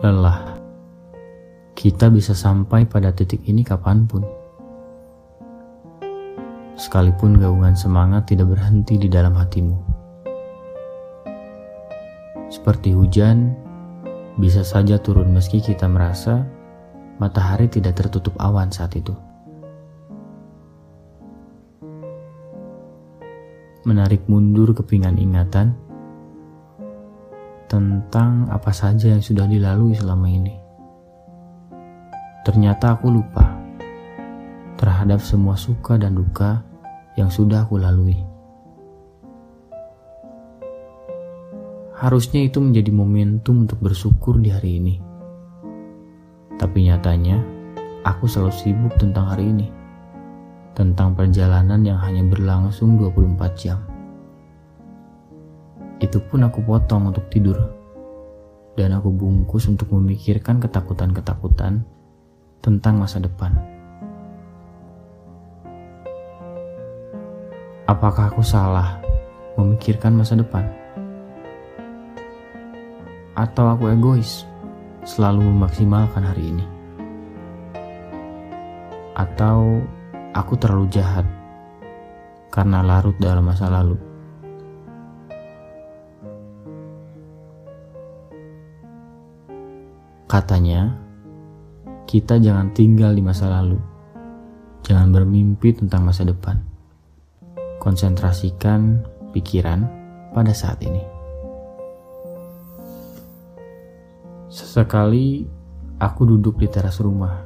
lelah. Kita bisa sampai pada titik ini kapan pun. Sekalipun gaungan semangat tidak berhenti di dalam hatimu. Seperti hujan, bisa saja turun meski kita merasa matahari tidak tertutup awan saat itu. Menarik mundur kepingan ingatan tentang apa saja yang sudah dilalui selama ini. Ternyata aku lupa terhadap semua suka dan duka yang sudah aku lalui. Harusnya itu menjadi momentum untuk bersyukur di hari ini. Tapi nyatanya, aku selalu sibuk tentang hari ini. Tentang perjalanan yang hanya berlangsung 24 jam itu pun aku potong untuk tidur. Dan aku bungkus untuk memikirkan ketakutan-ketakutan tentang masa depan. Apakah aku salah memikirkan masa depan? Atau aku egois, selalu memaksimalkan hari ini? Atau aku terlalu jahat karena larut dalam masa lalu? Katanya, kita jangan tinggal di masa lalu. Jangan bermimpi tentang masa depan. Konsentrasikan pikiran pada saat ini. Sesekali aku duduk di teras rumah.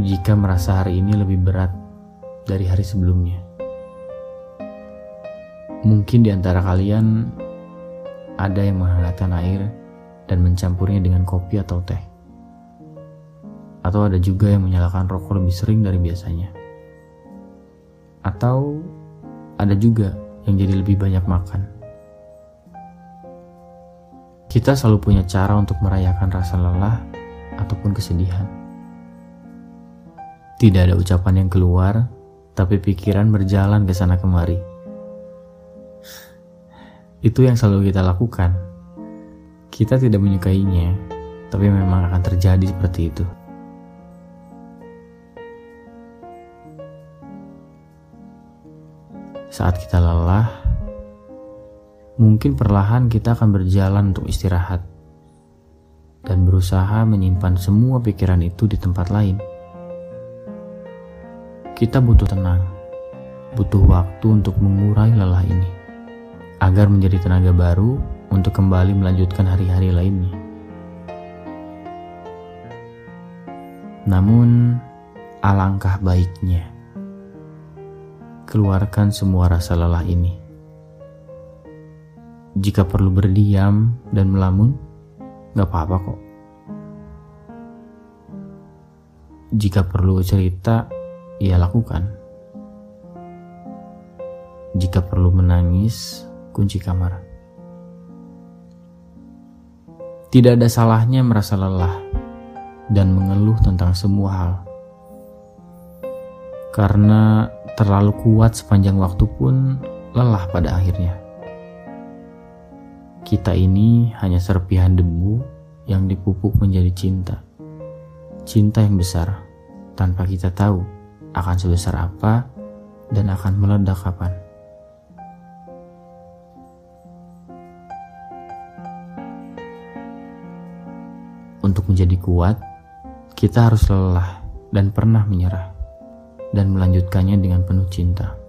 Jika merasa hari ini lebih berat dari hari sebelumnya. Mungkin di antara kalian ada yang menghangatkan air dan mencampurnya dengan kopi atau teh. Atau ada juga yang menyalakan rokok lebih sering dari biasanya. Atau ada juga yang jadi lebih banyak makan. Kita selalu punya cara untuk merayakan rasa lelah ataupun kesedihan. Tidak ada ucapan yang keluar, tapi pikiran berjalan ke sana kemari. Itu yang selalu kita lakukan kita tidak menyukainya, tapi memang akan terjadi seperti itu. Saat kita lelah, mungkin perlahan kita akan berjalan untuk istirahat dan berusaha menyimpan semua pikiran itu di tempat lain. Kita butuh tenang, butuh waktu untuk mengurai lelah ini agar menjadi tenaga baru untuk kembali melanjutkan hari-hari lainnya. Namun, alangkah baiknya keluarkan semua rasa lelah ini. Jika perlu berdiam dan melamun, gak apa-apa kok. Jika perlu cerita, ya lakukan. Jika perlu menangis, kunci kamar. Tidak ada salahnya merasa lelah dan mengeluh tentang semua hal. Karena terlalu kuat sepanjang waktu pun lelah pada akhirnya. Kita ini hanya serpihan debu yang dipupuk menjadi cinta. Cinta yang besar tanpa kita tahu akan sebesar apa dan akan meledak kapan. Untuk menjadi kuat, kita harus lelah dan pernah menyerah, dan melanjutkannya dengan penuh cinta.